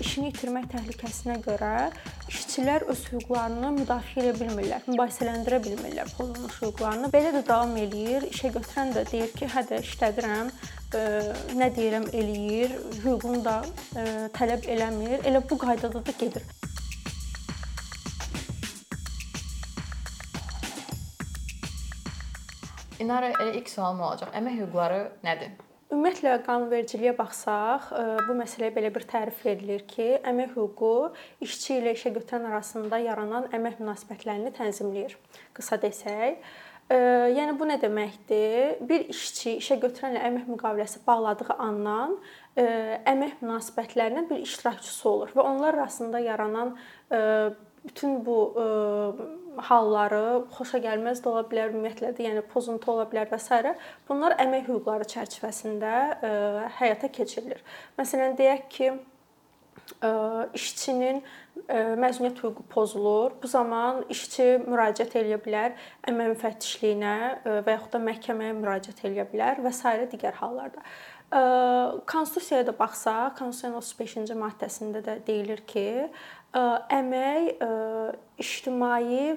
işini itirmək təhlükəsinə görə işçilər öz hüquqlarını müdafiə edə bilmirlər, mübahisələndirə bilmirlər pozulmuş hüquqlarını. Belə də davam eləyir. İşə götürən də deyir ki, hə də işlədirəm, nə deyirəm eləyir, hüququnu da tələb eləmir. Elə bu qaydada da gedir. İnara elə ilk sualım olacaq. Əmək hüquqları nədir? Ümumiyyətlə qanunvericiliyə baxsaq, bu məsələyə belə bir tərif verilir ki, əmək hüququ işçi ilə işə götürən arasında yaranan əmək münasibətlərini tənzimləyir. Qısa desək, Yəni bu nə deməkdir? Bir işçi işə götürənlə əmək müqaviləsi bağladığı andan əmək münasibətlərinin bir iştirakçısı olur və onlar arasında yaranan bütün bu halları xoşa gəlməz də ola bilər, ümumiyyətlə də, yəni pozuntu ola bilər və s. bunlar əmək hüquqları çərçivəsində həyata keçirilir. Məsələn, deyək ki, işçinin məzuniyyət hüququ pozulur. Bu zaman işçi müraciət eləyə bilər əmək müfəttişliyinə və yaxud da məhkəməyə müraciət eləyə bilər və s. digər hallarda. Konstitusiyaya da baxsaq, Konstitusiyanın 35-ci maddəsində də deyilir ki, əmək ictimai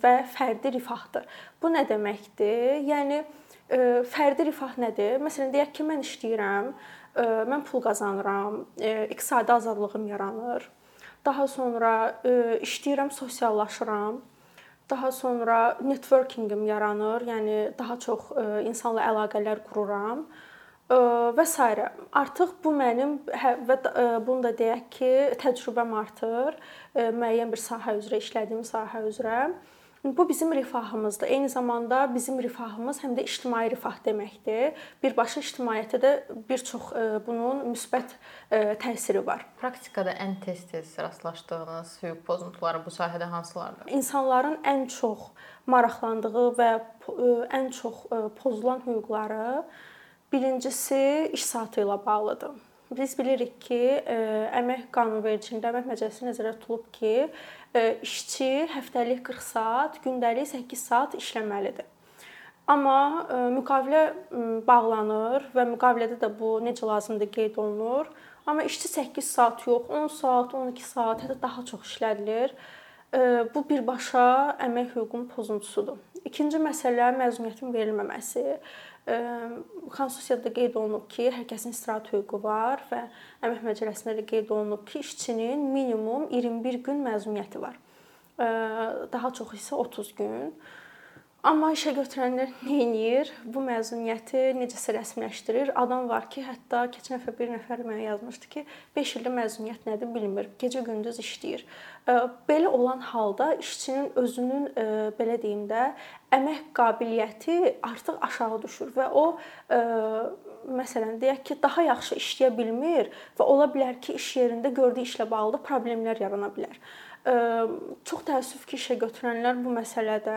və fərdi rifahdır. Bu nə deməkdir? Yəni fərdi rifah nədir? Məsələn, deyək ki, mən işləyirəm, mən pul qazanıram, iqtisadi azadlığım yaranır. Daha sonra işləyirəm, sosiallaşıram. Daha sonra networkingim yaranır, yəni daha çox insanla əlaqələr qururam və s. Artıq bu mənim hə, və bunu da deyək ki, təcrübəm artır müəyyən bir sahə üzrə işlədiyim sahə üzrə. Bu bizim rifahımızdır. Eyni zamanda bizim rifahımız həm də ictimai rifah deməkdir. Birbaşa ictimaiyyətə də bir çox bunun müsbət təsiri var. Praktikada ən tez-tez rastlaşdığınız hüquq pozuntuları bu sahədə hansılardır? İnsanların ən çox maraqlandığı və ən çox pozulan hüquqları Birincisi iş saatı ilə bağlıdır. Biz bilirik ki, e, əmək qanunvericiliyində əmək məcəlləsi nəzərdə tutulub ki, e, işçi həftəlik 40 saat, gündəlik 8 saat işləməlidir. Amma e, müqavilə bağlanır və müqavilədə də bu necə lazımdır qeyd olunur. Amma işçi 8 saat yox, 10 saat, 12 saat, hətta daha çox işlədilir. Bu birbaşa əmək hüququnun pozuntusudur. İkinci məsələ məzuniyyətin verilməməsi. Konstitusiyada qeyd olunub ki, hər kəsin istirahət hüququ var və əmək məcəlləsində də qeyd olunub ki, işçinin minimum 21 gün məzuniyyəti var. Daha çox isə 30 gün. Amma işə götürənlər nə edir? Bu məzuniyyəti necəsə rəsmiləşdirir. Adam var ki, hətta keçən dəfə bir nəfər mənə yazmışdı ki, 5 ildə məzuniyyət nədir bilmir. Gecə-gündüz işləyir. Belə olan halda işçinin özünün belə deyim də, əmək qabiliyyəti artıq aşağı düşür və o məsələn deyək ki, daha yaxşı işləyə bilmir və ola bilər ki, iş yerində gördüyü işlə bağlı problemlər yarana bilər. Çox təəssüf ki, işə götürənlər bu məsələdə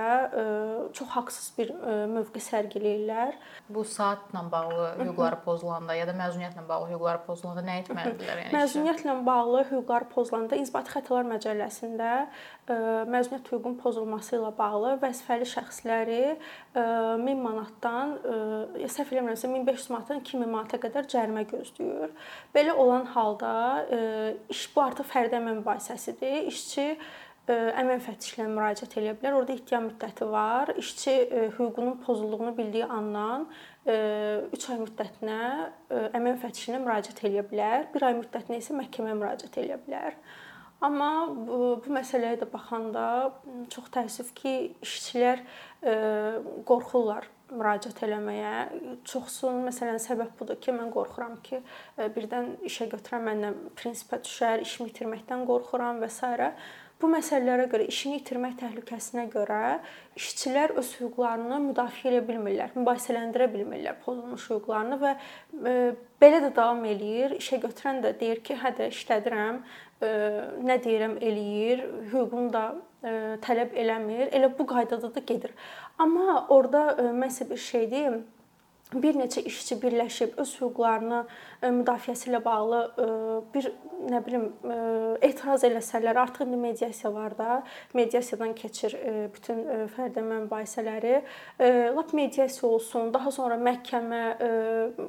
çox haqsız bir mövqe sərgiləyirlər. Bu saatla bağlı hüquqları pozulanda ya da məzuniyyətlə bağlı hüquqları pozulanda nə etməlidirlər? Yəni məzuniyyətlə bağlı hüquqları pozulanda İnzibati xətalar məcəlləsində məzuniyyət hüququnun pozulması ilə bağlı vəzifəli şəxsləri 1000 manatdan səhv eləmirəmsə 1500 manatdan 2000 manata qədər cərimə gözləyir. Belə olan halda iş bu artıq fərdi əmək mübahisəsidir. İşçi əmək müfəttişinə müraciət edə bilər. Orda ihtiyam müddəti var. İşçi hüququnun pozulduğunu bildiyi andan 3 ay müddətinə əmək müfəttişinə müraciət edə bilər. 1 ay müddətinə isə məhkəməyə müraciət edə bilər. Amma bu, bu məsələyə də baxanda çox təəssüf ki, işçilər e, qorxurlar müraciət eləməyə. Çoxsunun məsələn səbəb budur ki, mən qorxuram ki, e, birdən işə götürən məndən prinsipə düşər, işimi itirməkdən qorxuram və s. Bu məsələlərə görə işini itirmək təhlükəsinə görə işçilər öz hüquqlarını müdafiə edə bilmirlər, mübahisələndirə bilmirlər pozulmuş hüquqlarını və e, belə də davam eləyir. İşə götürən də deyir ki, hə də işlədirəm, nə deyirəm eləyir, hüququnu da tələb eləmir. Elə bu qaydada da gedir. Amma orada mən sizə bir şey deyim. Bir neçə işçi birləşib öz hüquqlarını e, müdafiəsi ilə bağlı e, bir nə bilim e, etiraz eləsələr, artıq indi mediasiya var da, mediasiyadan keçir bütün fərdi mübahisələri. Lap mediasiya olsun, daha sonra məhkəmə,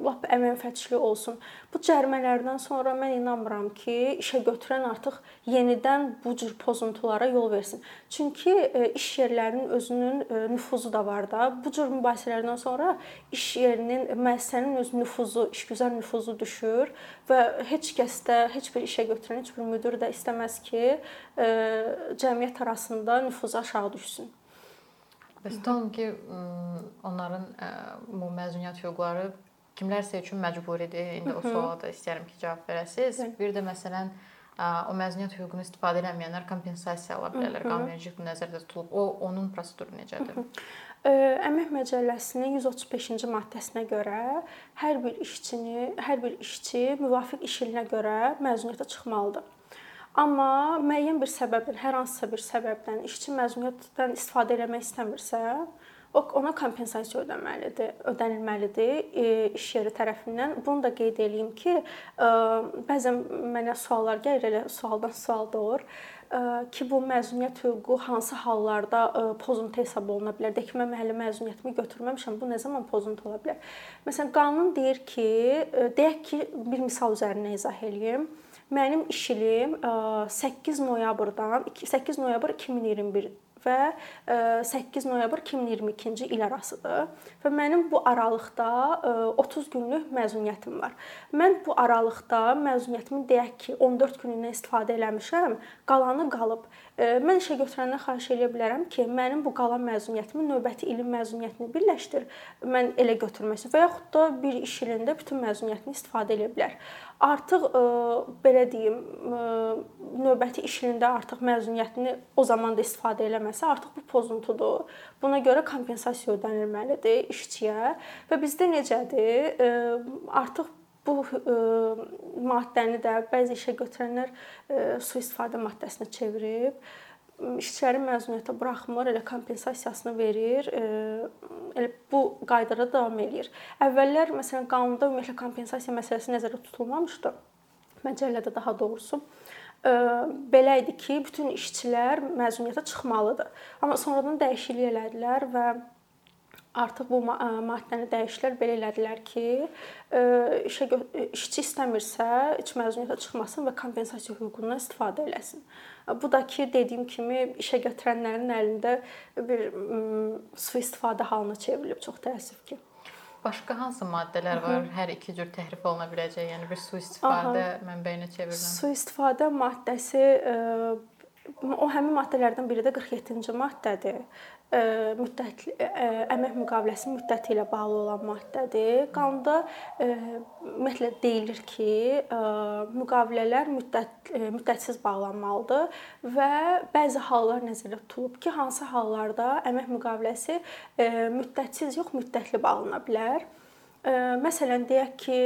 lap əmənfəçli olsun. Bu cərimələrdən sonra mən inanmıram ki, işə götürən artıq yenidən bu cür pozuntulara yol versin. Çünki iş yerlərinin özünün nüfuzu da var da. Bu cür mübahisələrdən sonra iş yerinin müəssisənin öz nüfuzu, işgüzar nüfuzu düşür və heç kəs də heç bir işə götürən heç bir müdir də istəməz ki, e, cəmiyyət arasında nüfuzu aşağı düşsün. Bəs tutalım ki, onların bu məzuniyyət hüquqları kimlərsə üçün məcburidir. İndi o suala da istəyirəm ki, cavab verəsiniz. Bir də məsələn o məzuniyyət hüququnu istifadə etməyənlər kompensasiya ala bilərlər. Qanunvericilik nəzərdə tutulub. O onun proseduru necədir? Əmək Məcəlləsinin 135-ci maddəsinə görə hər bir işçini, hər bir işçi müvafiq iş ilinə görə məzuniyyətə çıxmalıdır. Amma müəyyən bir səbəbdən, hər hansısa bir səbəbdən işçi məzuniyyətdən istifadə etmək istəmirsə, ona kompensasiya ödəməlidir, ödənilməlidir iş yeri tərəfindən. Bunu da qeyd eləyim ki, bəzən mənə suallar gəlir, elə sualdan sual doğur ki, bu məzuniyyət hüququ hansı hallarda pozuntu hesab oluna bilər? Də ki, mən hələ məzuniyyətimi götürməmişəm. Bu nə zaman pozuntu ola bilər? Məsələn, qanun deyir ki, deyək ki, bir misal üzərindən izah eləyim. Mənim iş ilim 8 noyabrdan 8 noyabr 2021 və 8 noyabr 2022-ci il arasıdır və mənim bu aralıqda 30 günlük məzuniyyətim var. Mən bu aralıqda məzuniyyətimin deyək ki, 14 günündən istifadə eləmişəm, qalanı qalıb. Mən işə götürəndən xahiş edə bilərəm ki, mənim bu qalan məzuniyyətimi növbəti ilin məzuniyyətini birləşdir. Mən elə götürmək və yaxud da bir iş ilində bütün məzuniyyətini istifadə edə bilər. Artıq belə deyim, növbəti iş ilində artıq məzuniyyətini o zaman da istifadə eləməsə, artıq bu pozuntudur. Buna görə kompensasiya ödənilməlidir işçiyə və bizdə necədir? Artıq bu ə, maddəni də bəzi işə götürənlər ə, sui-istifadə maddəsinə çevirib işçiləri məzuniyyətə buraxmır, elə kompensasiyasını verir. Elə bu qaydada davam eləyir. Əvvəllər məsələn qanunda ümumiyyətlə kompensasiya məsələsi nəzərdə tutulmamışdı. Məcəllədə daha doğrusu belə idi ki, bütün işçilər məzuniyyətə çıxmalıdır. Amma sonradan dəyişiklik elədilər və artıq bu maddəni dəyişdilər, belə elədilər ki, işə işçi istəmirsə, iç məzuniyyətə çıxmasın və kompensasiya hüququndan istifadə eləsin. Bu da ki, dediyim kimi işə götürənlərin əlində bir sui-istifadə halına çevrilib, çox təəssüf ki. Başqa hansı maddələr var? Hı. Hər iki cür təhrif oluna biləcək, yəni bir sui-istifadə mənbəyinə çevrilə. Sui-istifadə maddəsi o həmin maddələrdən biri də 47-ci maddədir müddət əmək müqaviləsi müddəti ilə bağlı olan maddədir. Qanunda ümumiyyətlə deyilir ki, müqavilələr müddət müddətsiz bağlanmalıdır və bəzi hallar nəzərdə tutulub ki, hansı hallarda əmək müqaviləsi müddətsiz yox, müddətli bağlana bilər. Məsələn, deyək ki,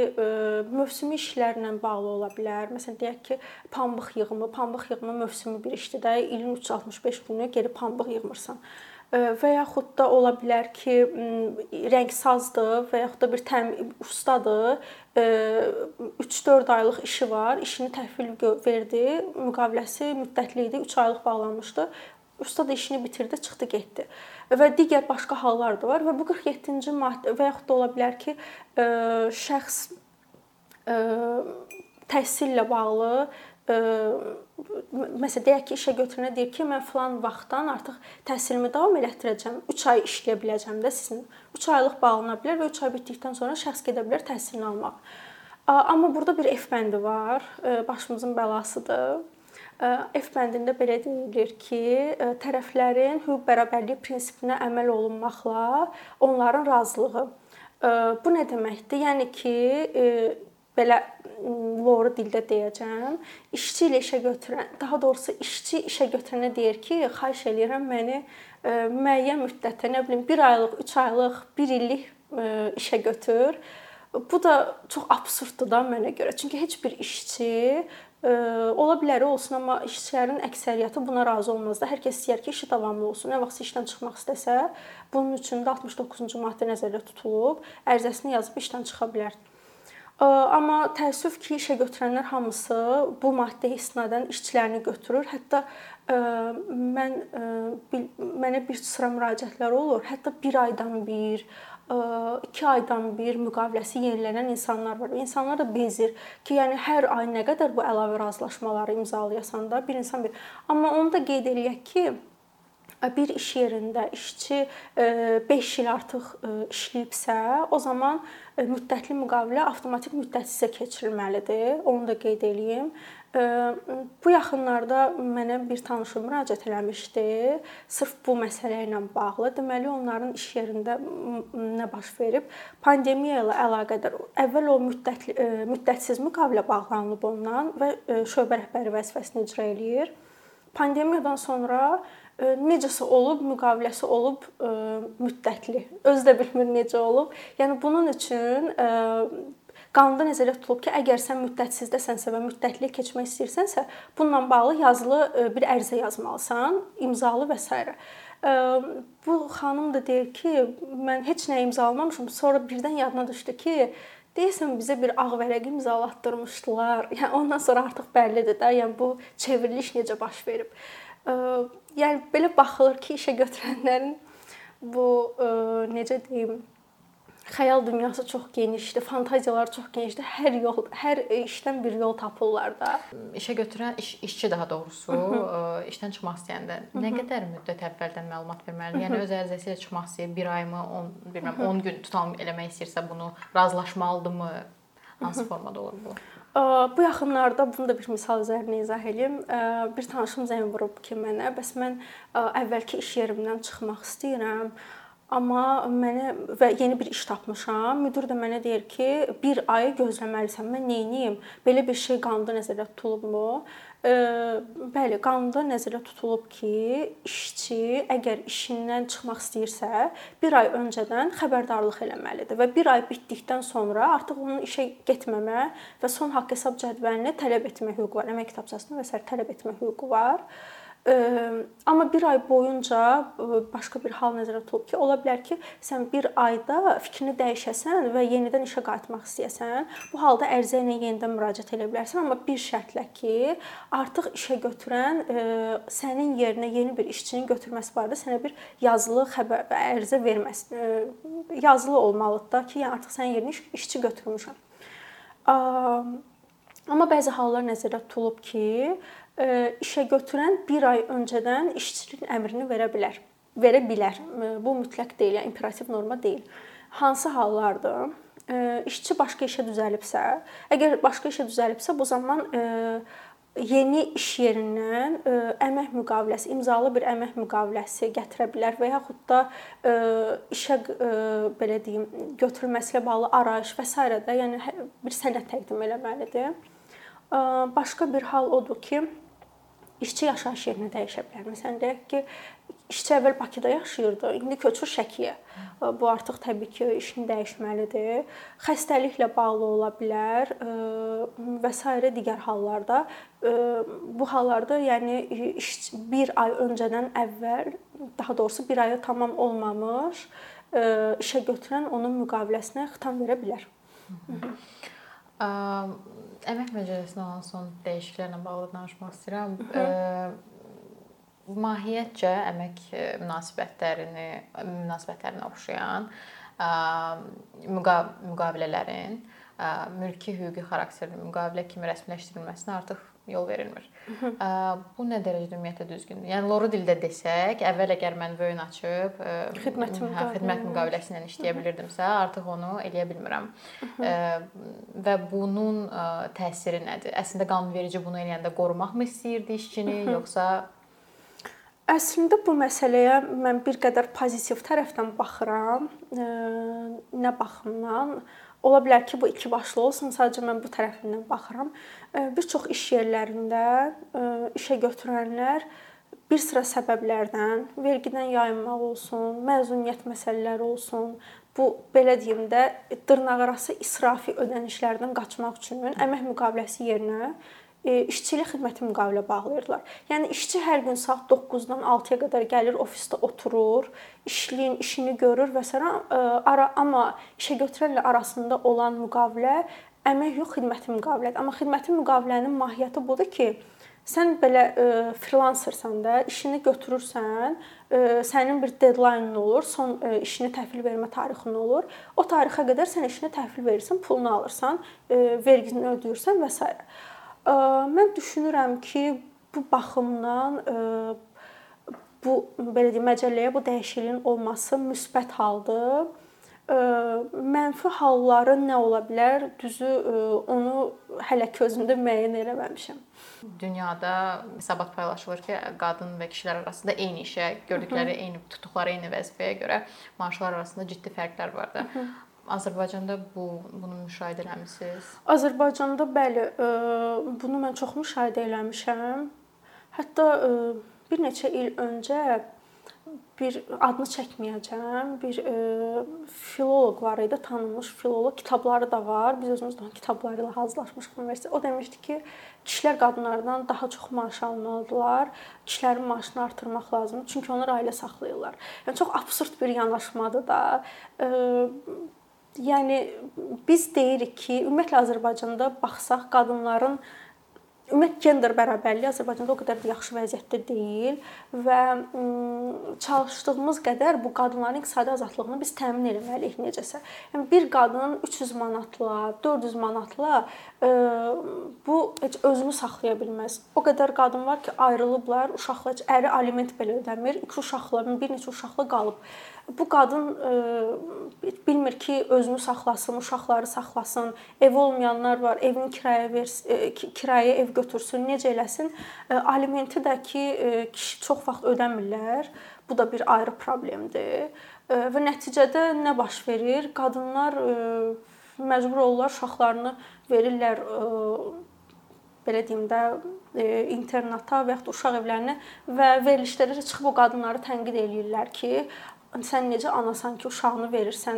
mövsümi işlərlə bağlı ola bilər. Məsələn, deyək ki, pambıq yığımı, pambıq yığımı mövsümi bir işdir də, ilin 365 günü geri pambıq yığmırsan və yaxud da ola bilər ki, rəngsazdır və yaxud da bir təm ustadır. 3-4 aylıq işi var, işini təhvil verdi, müqaviləsi müddətli idi, 3 aylıq bağlanmışdı. Usta da işini bitirdi, çıxdı, getdi. Və digər başqa hallar da var və bu 47-ci maddə və yaxud da ola bilər ki, şəxs təhsillə bağlı məsələn deyək ki, işə götürənə deyir ki, mən falan vaxtdan artıq təhsilimi davam elətdirəcəm. 3 ay işləyə biləcəm də sizin. 3 aylıq bağlana bilər və 3 ay bitdikdən sonra şəxs gedə bilər təhsilini almaq. Amma burada bir F bəndi var, başımızın bəlasıdır. F bəndində belə deyilir ki, tərəflərin hüquq bərabərliyi prinsipinə əməl olunmaqla onların razılığı. Bu nə deməkdir? Yəni ki, belə loru dildə deyəcəm. İşçi ilə işə götürən, daha doğrusu işçi işə götürənə deyir ki, xahiş eləyirəm məni ə, müəyyən müddətə, nə bilim 1 aylıq, 3 aylıq, 1 illik ə, işə götür. Bu da çox absurddur da mənə görə. Çünki heç bir işçi Ola bilər olsun, amma işçilərin əksəriyyəti buna razı olmaz da. Hər kəs istəyir ki, işi davamlı olsun. Nə vaxt işdən çıxmaq istəsə, bunun üçün də 69-cu maddə nəzərdə tutulub, ərizəsini yazıb işdən çıxa bilər. Amma təəssüf ki, işə götürənlər hamısı bu maddəyə istinadən işçilərini götürür. Hətta mən mənə bir sıra müraciətlər olur. Hətta 1 aydan bir, 2 aydan bir müqaviləsi yenilənən insanlar var. İnsanlar da bezir ki, yəni hər ay nə qədər bu əlavə razılaşmaları imzalayasan da bir insan bir. Amma onu da qeyd eləyək ki, bir iş yerində işçi 5 il artıq işləyibsə, o zaman müddətli müqavilə avtomatik müddətsizə keçirilməlidir. Onu da qeyd eləyim. Bu yaxınlarda mənə bir tanışım müraciət eləmişdi. Sırf bu məsələ ilə bağlı. Deməli, onların iş yerində nə baş verib? Pandemiya ilə əlaqədar əvvəl o müddətli müddətsiz müqavilə bağlanıb ondan və şöbə rəhbəri vəzifəsini icra eləyir. Pandemiyadan sonra necəsə olub, müqaviləsi olub müddətli. Özü də bilmir necə olub. Yəni bunun üçün Qanunda nəzərdə tutulub ki, əgər sən müddətsizdəsənsə və müddətli keçmək istəyirsənsə, bununla bağlı yazılı bir ərizə yazmalısan, imzalı və s. Bu xanım da deyir ki, mən heç nə imzalamamışam. Sonra birdən yadına düşdü ki, deyəsən bizə bir ağ vərəq imzalatdırmışdılar. Yəni ondan sonra artıq bəllidir də, yəni bu çevriliş necə baş verib. E, yəni belə baxılır ki, işə götürənlərin bu necə deyim, xəyal dünyası çox genişdir, fantaziyalar çox genişdir. Hər yol, hər işdən bir yol tapırlar da. İşə götürən iş, işçi daha doğrusu Hı -hı. işdən çıxmaq istəyəndə Hı -hı. nə qədər müddət əvvəldən məlumat verməlidir? Yəni öz ərizəsi ilə çıxmaq istəyir, 1 aymı, 10, bilmirəm, 10 gün tutalım eləmək istəyirsə bunu razılaşmalıdırmı? Hansı formada olur bu? Bu yaxınlarda bunu da bir misal üzərinə izah eləyim. Bir tanışım zəng vurub ki, mənə, bəs mən əvvəlki iş yerimdən çıxmaq istəyirəm Amma mənə və yeni bir iş tapmışam. Müdir də mənə deyir ki, 1 ay gözləməlisən. Mən nə edeyim? Belə bir şey qanunda nəzərdə tutulubmu? Bəli, qanunda nəzərdə tutulub ki, işçi əgər işindən çıxmaq istəyirsə, 1 ay öncədən xəbərdarlıq eləməlidir və 1 ay bitdikdən sonra artıq onun işə getməmə və son haqq hesab cədvəlini tələb etmə hüququ var. Əmək kitabçasını və sair tələb etmə hüququ var. Amma bir ay boyunca başqa bir hal nəzərdə tutulub ki, ola bilər ki, sən bir ayda fikrini dəyişəsən və yenidən işə qayıtmaq istəyəsən. Bu halda ərizə ilə yenidən müraciət edə bilərsən, amma bir şərtlə ki, artıq işə götürən sənin yerinə yeni bir işçinin götürməsi barədə sənə bir yazılı xəbər və ərizə verməsi yazılı olmalıdır da ki, yəni artıq sənin yerinə işçi götürmüşəm. Amma bəzi hallar nəzərdə tutulub ki, işə götürən 1 ay öncədən işçinin əmrini verə bilər. Verə bilər. Bu mütləq deyil, yəni imperativ norma deyil. Hansı hallardır? İşçi başqa işə düzəlibsə, əgər başqa işə düzəlibsə, bu zaman yeni iş yerindən əmək müqaviləsi, imzalı bir əmək müqaviləsi gətirə bilər və yaxud da işə belə deyim, götürülməsi ilə bağlı arayış və s. də, yəni hə, bir sənəd təqdim etməlidir. Başqa bir hal odur ki, işçi yaşayış yerini dəyişə bilər. Məsələn, deyək ki, işçi əvvəl Bakıda yaşayırdı, indi köçür Şəkiyə. Bu artıq təbii ki, işini dəyişməlidir. Xəstəliklə bağlı ola bilər və s. digər hallarda bu hallarda yəni iş 1 ay öncədən əvvəl, daha doğrusu 1 ayı tamam olmamış işə götürən onun müqaviləsinə xitam verə bilər. Hı -hı. Əmək Məcəlləsinə olan son dəyişikliklərlə bağlı danışmaq istəyirəm. Hı -hı. Mahiyyətcə əmək münasibətlərini münasibətlərinə oxşayan müqavilələrin mülki hüquqi xarakterli müqavilə kimi rəsmiləşdirilməsinə artıq yol verilmir. Bu nə dərəcədə ümumiyyətlə düzgündür? Yəni loru dildə desək, əvvəl əgər mən vöyün açıb xidmət hə, xidmət müqaviləsi ilə işləyə bilirdimsə, artıq onu eləyə bilmirəm. Və bunun təsiri nədir? Əslində qanunverici bunu eləyəndə qorumaqmı istəyirdi işçini, yoxsa Əslində bu məsələyə mən bir qədər pozitiv tərəfdən baxıram. Nə baxımdan? Ola bilər ki, bu iki başlı olsun, sadəcə mən bu tərəfindən baxıram. Bir çox iş yerlərində işə götürənlər bir sıra səbəblərdən, vergidən yayınmaq olsun, məzuniyyət məsələləri olsun, bu belə deyim də dırnaqarası israfi ödənişlərdən qaçmaq üçün əmək müqaviləsi yerinə işçilik xidməti müqavilə bağlayırdılar. Yəni işçi hər gün saat 9-dan 6-ya qədər gəlir ofisdə oturur, işləyin, işini görür və s. ara amma işə götürənlə arasında olan müqavilə əmək yox, xidməti müqavilədir. Amma xidməti müqavilənin mahiyyəti budur ki, sən belə e, freelancersan da, işini götürürsən, e, sənin bir deadline-ın olur, son e, işini təhvil vermə tarixin olur. O tarixə qədər sən işini təhvil verirsən, pulunu alırsan, e, vergisini ödəyirsən və s. Mən düşünürəm ki, bu baxımdan bu belə deyim, məcəlləyə bu dəyişikliyin olması müsbət haldır mənfi halları nə ola bilər? Düzü onu hələ ki özümdə müəyyən eləməmişəm. Dünyada hesabat paylaşılır ki, qadın və kişilər arasında eyni işə, gördükləri eyni tutduqları eyni vəzifəyə görə maaşlar arasında ciddi fərqlər. Hı -hı. Azərbaycanda bu bunu müşahidə etmisiniz? Azərbaycanda bəli, bunu mən çox müşahidə eləmişəm. Hətta bir neçə il öncə bir adını çəkməyəcəm. Bir e, filoloq var idi, tanınmış filoloq. Kitabları da var. Biz özümüz də kitabları ilə hazırlaşmışıq universitetdə. O demişdi ki, kişilər qadınlardan daha çox maaş almalıdırlar. Kişilərin maaşını artırmaq lazımdır, çünki onlar ailə saxlayırlar. Yəni çox absurd bir yanaşmadır da. E, yəni biz deyirik ki, ümumiyyətlə Azərbaycanda baxsaq qadınların Ümumiyyətlə gender bərabərliyi Azərbaycanda o qədər də yaxşı vəziyyətdə deyil və çalışdığımız qədər bu qadınların iqtisadi azadlığını biz təmin etməliyik necəsə. Yəni bir qadın 300 manatla, 400 manatla bu heç özünü saxlaya bilməz. O qədər qadın var ki, ayrılıblar, uşaqlar əri aliment belə ödəmir, iki uşaqlarının bir neçə uşaqla qalıb bu qadın e, bilmir ki, özünü saxlasın, uşaqları saxlasın. Ev olmayanlar var, evini kiraya versin, e, kiraya ev götürsün, necə eləsin? E, alimenti də ki, kişi çox vaxt ödəmirlər. Bu da bir ayrı problemdir. Və nəticədə nə baş verir? Qadınlar məcbur olurlar uşaqlarını verirlər belə deyim də internata və ya uşaq evlərinə və verilişlərə çıxıb o qadınları tənqid eləyirlər ki, sən necə anasan ki, uşağını verirsən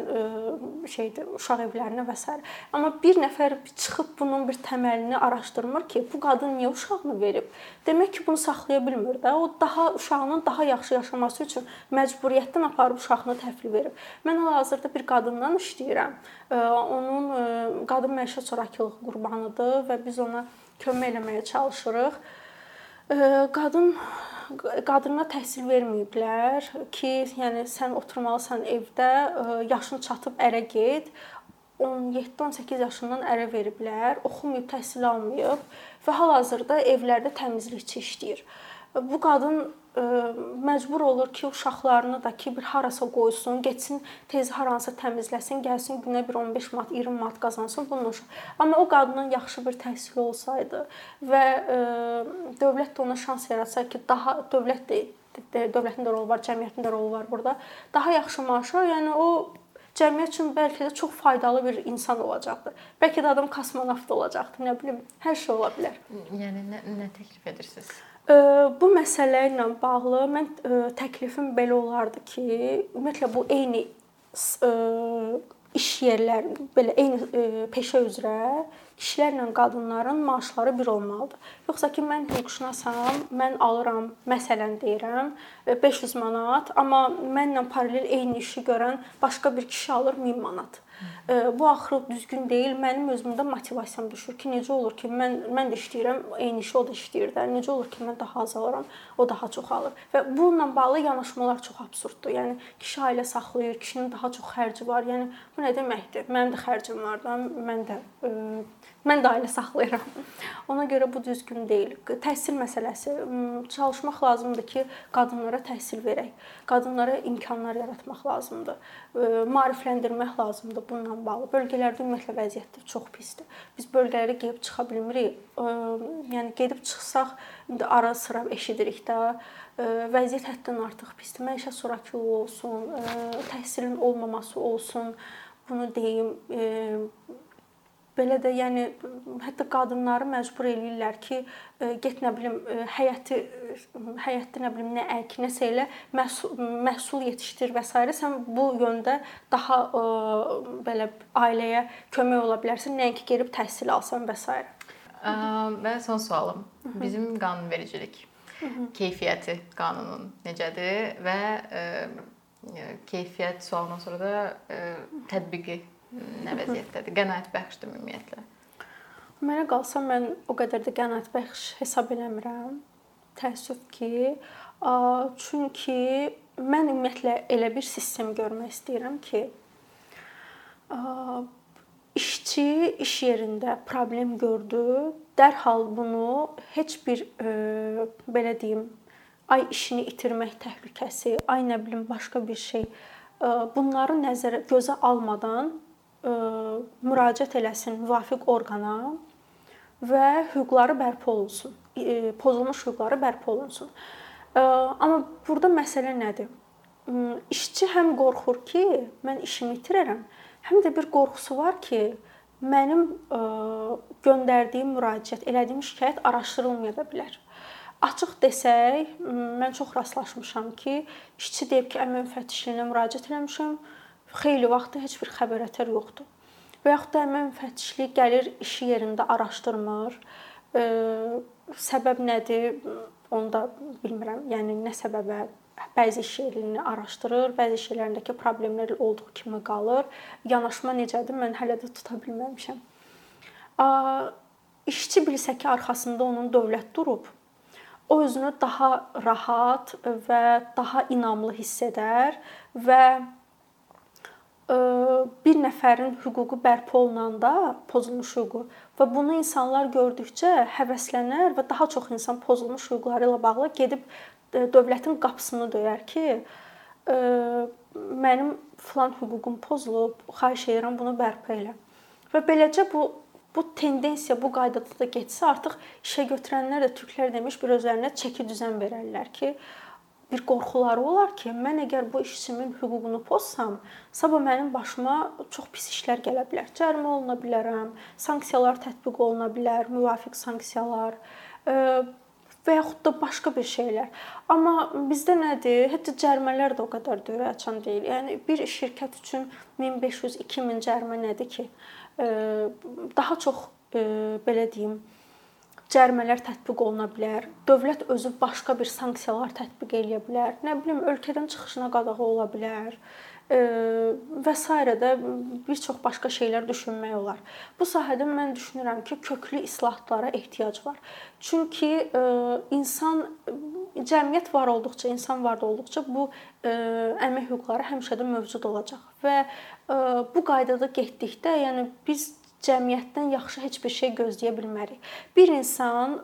şeydə uşaq evlərinə və s. Amma bir nəfər çıxıb bunun bir təməlini araşdırmır ki, bu qadın niyə uşağını verib? Demək ki, bunu saxlaya bilmir də. O daha uşağının daha yaxşı yaşaması üçün məcburiyyətdən aparıb uşağını təhvil verib. Mən hal-hazırda bir qadından işləyirəm. Onun qadın məişət zorakılığı qurbanıdır və biz ona kömək eləməyə çalışırıq. Qadın qadına təhsil verməyiblər ki, yəni sən oturmalısan evdə, yaşın çatıb ərə get. 17-18 yaşından ərə veriblər, oxumayıb, təhsil almayıb və hal-hazırda evlərdə təmizlikçi işləyir. Bu qadın məcbur olur ki, uşaqlarını da ki, bir harasa qoysun, getsin, tez haransa təmizləsin, gəlsin günə bir 15 manat, 20 manat qazansın bunun. Amma o qadının yaxşı bir təhsili olsaydı və dövlət də ona şans yaratsa ki, daha dövlət də dövlətin də rolu var, cəmiyyətin də rolu var burada. Daha yaxşı maaşa, yəni o cəmiyyət üçün bəlkə də çox faydalı bir insan olacaqdır. Bəlkə də adam kosmonavt olacaqdır, nə bilim, hər şey ola bilər. Yəni nə, nə təklif edirsiniz? Bu məsələ ilə bağlı mən təklifim belə olardı ki, ümumiyyətlə bu eyni iş yerləri, belə eyni peşə üzrə kişilərlə qadınların maaşları bir olmalıdır. Yoxsa ki mən hüquqşünasam, mən alıram, məsələn deyirəm, 500 manat, amma mənlə paralel eyni işi görən başqa bir kişi alır 1000 manat. Bu axırı düzgün deyil. Mənim özümdə motivasiyam düşür ki, necə olur ki, mən mən də işləyirəm, eyni işi o da işləyir də. Necə olur ki, mən daha az alıram, o daha çox alır. Və bununla bağlı yanaşmalar çox absurddur. Yəni kişi ailə saxlayır, kişinin daha çox xərci var. Yəni bu nə deməkdir? Mənim də xərcim var da, mən də ə, Mən də ailə saxlayıram. Ona görə bu düzgün deyil. Təhsil məsələsi. Çalışmaq lazımdır ki, qadınlara təhsil verək. Qadınlara imkanlar yaratmaq lazımdır. Maarifləndirmək lazımdır bununla bağlı. Bölgələrdə ümumiyyətlə vəziyyət çox pisdir. Biz bölgələrə gedib çıxa bilmirik. Yəni gedib çıxsaq indi ara-sıra eşidirik də vəziyyət həddən artıq pisdir. Məişət zorakılığı olsun, təhsilin olmaması olsun. Bunu deyim, belə də yəni hətta qadınları məcbur eləyirlər ki, e, get nə bilim e, həyəti həyətdə nə bilim nə ək, nəsə elə məhsul, məhsul yetişdir və s. sən bu yöndə daha ə, e, belə ailəyə kömək ola bilərsən, nəinki gedib təhsil alsan və s. Və son sualım. Bizim qanunvericilik keyfiyyəti qanunun necədir və ə, keyfiyyət sualından sonra da ə, tətbiqi nə vəziyyətdədir? Qənaət bəxşdir ümumiyyətlə. Mənə qalsa mən o qədər də qənaət bəxş hesab eləmirəm. Təəssüf ki, çünki mən ümumiyyətlə elə bir sistem görmək istəyirəm ki, işçi iş yerində problem gördü, dərhal bunu heç bir belə deyim, ay işini itirmək təhlükəsi, ay nə bilim başqa bir şey bunları nəzərə gözə almadan müraciət eləsin müvafiq orqana və hüquqları bərpa olunsun. E, pozulmuş hüquqları bərpa olunsun. Amma burada məsələ nədir? İşçi həm qorxur ki, mən işimi itirərəm, həm də bir qorxusu var ki, mənim göndərdiyim müraciət, elədiyim şikayət araşdırılmaya da bilər. Açıq desək, mən çox rastlaşmışam ki, işçi deyib ki, əmək müfəttişliyinə müraciət etmişəm, xeyli vaxtdır heç bir xəbərətər yoxdur. Və yaxud da əmək müfəttişliyi gəlir işi yerində araşdırmır. E, səbəb nədir? Onu da bilmirəm. Yəni nə səbəbə bəzi iş yerini araşdırır, bəzi iş yerlərindəki problemlər olduğu kimi qalır. Yanaşma necədir? Mən hələ də tuta bilməmişəm. İşçi bilsə ki, arxasında onun dövlət durub, o özünü daha rahat və daha inamlı hiss edər və bir nəfərin hüququ bərpa olunanda pozulmuş hüququ və bunu insanlar gördükcə həvəslənər və daha çox insan pozulmuş hüquqları ilə bağlı gedib dövlətin qapısını döyər ki, mənim filan hüququm pozulub, xahiş edirəm bunu bərpa elə. Və beləcə bu bu tendensiya bu qaydada da getsə, artıq işə götürənlər də türklər demiş bir özlərinə çəki düzən verərlər ki, bir qorxuları olar ki, mən əgər bu işçimin hüququnu pozsam, sabah mənim başıma çox pis işlər gələ bilər. Cərimə oluna bilərəm, sanksiyalar tətbiq oluna bilər, müvafiq sanksiyalar və yaxud da başqa bir şeylər. Amma bizdə nədir? Hətta cərimələr də o qədər də açan deyil. Yəni bir şirkət üçün 1500-2000 cərimə nədir ki? Daha çox belə deyim, cərimələr tətbiq oluna bilər. Dövlət özü başqa bir sanksiyalar tətbiq eləyə bilər. Nə bilim, ölkədən çıxışına qadağa ola bilər və s. də bir çox başqa şeylər düşünmək olar. Bu sahədə mən düşünürəm ki, köklü islahatlara ehtiyac var. Çünki insan cəmiyyət var olduqca, insan var olduqca bu əmək hüquqları həmişə də mövcud olacaq və bu qaydada getdikdə, yəni biz cəmiyyətdən yaxşı heç bir şey gözləyə bilmərik. Bir insan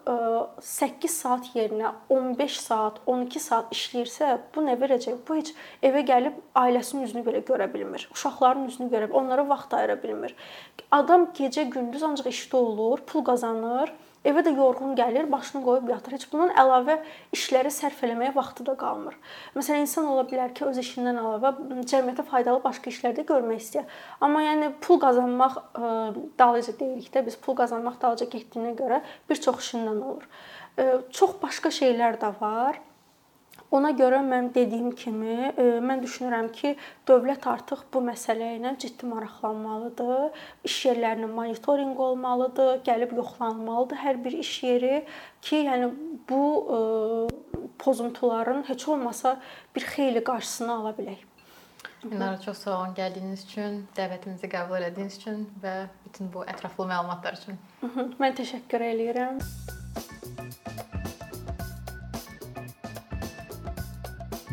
8 saat yerinə 15 saat, 12 saat işləyirsə, bu nə verəcək? Bu heç evə gəlib ailəsinin üzünü belə görə bilmir. Uşaqların üzünü görə, onlara vaxt ayıra bilmir. Adam gecə-gündüz ancaq işdə olur, pul qazanır Evə də yorğun gəlir, başını qoyub yatır. Heç bundan əlavə işləri sərf eləməyə vaxtı da qalmır. Məsələn, insan ola bilər ki, öz işindən əlavə cəmiyyətə faydalı başqa işlər də görmək istəyir. Amma yəni pul qazanmaq dalıca deyirik də, biz pul qazanmaq dalıca getdiyinə görə bir çox işindən olur. Çox başqa şeylər də var. Ona görə mən dediyim kimi, e, mən düşünürəm ki, dövlət artıq bu məsələ ilə ciddi maraqlanmalıdır. İş yerlərinin monitorinqi olmalıdır, gəlib yoxlanılmalıdır hər bir iş yeri ki, yəni bu e, pozuntuların heç olmasa bir xeyli qarşısını ala bilək. Minara çox sağ olun gəldiyiniz üçün, dəvətimizi qəbul etdiyiniz üçün və bütün bu ətraflı məlumatlar üçün. Mən təşəkkür eləyirəm.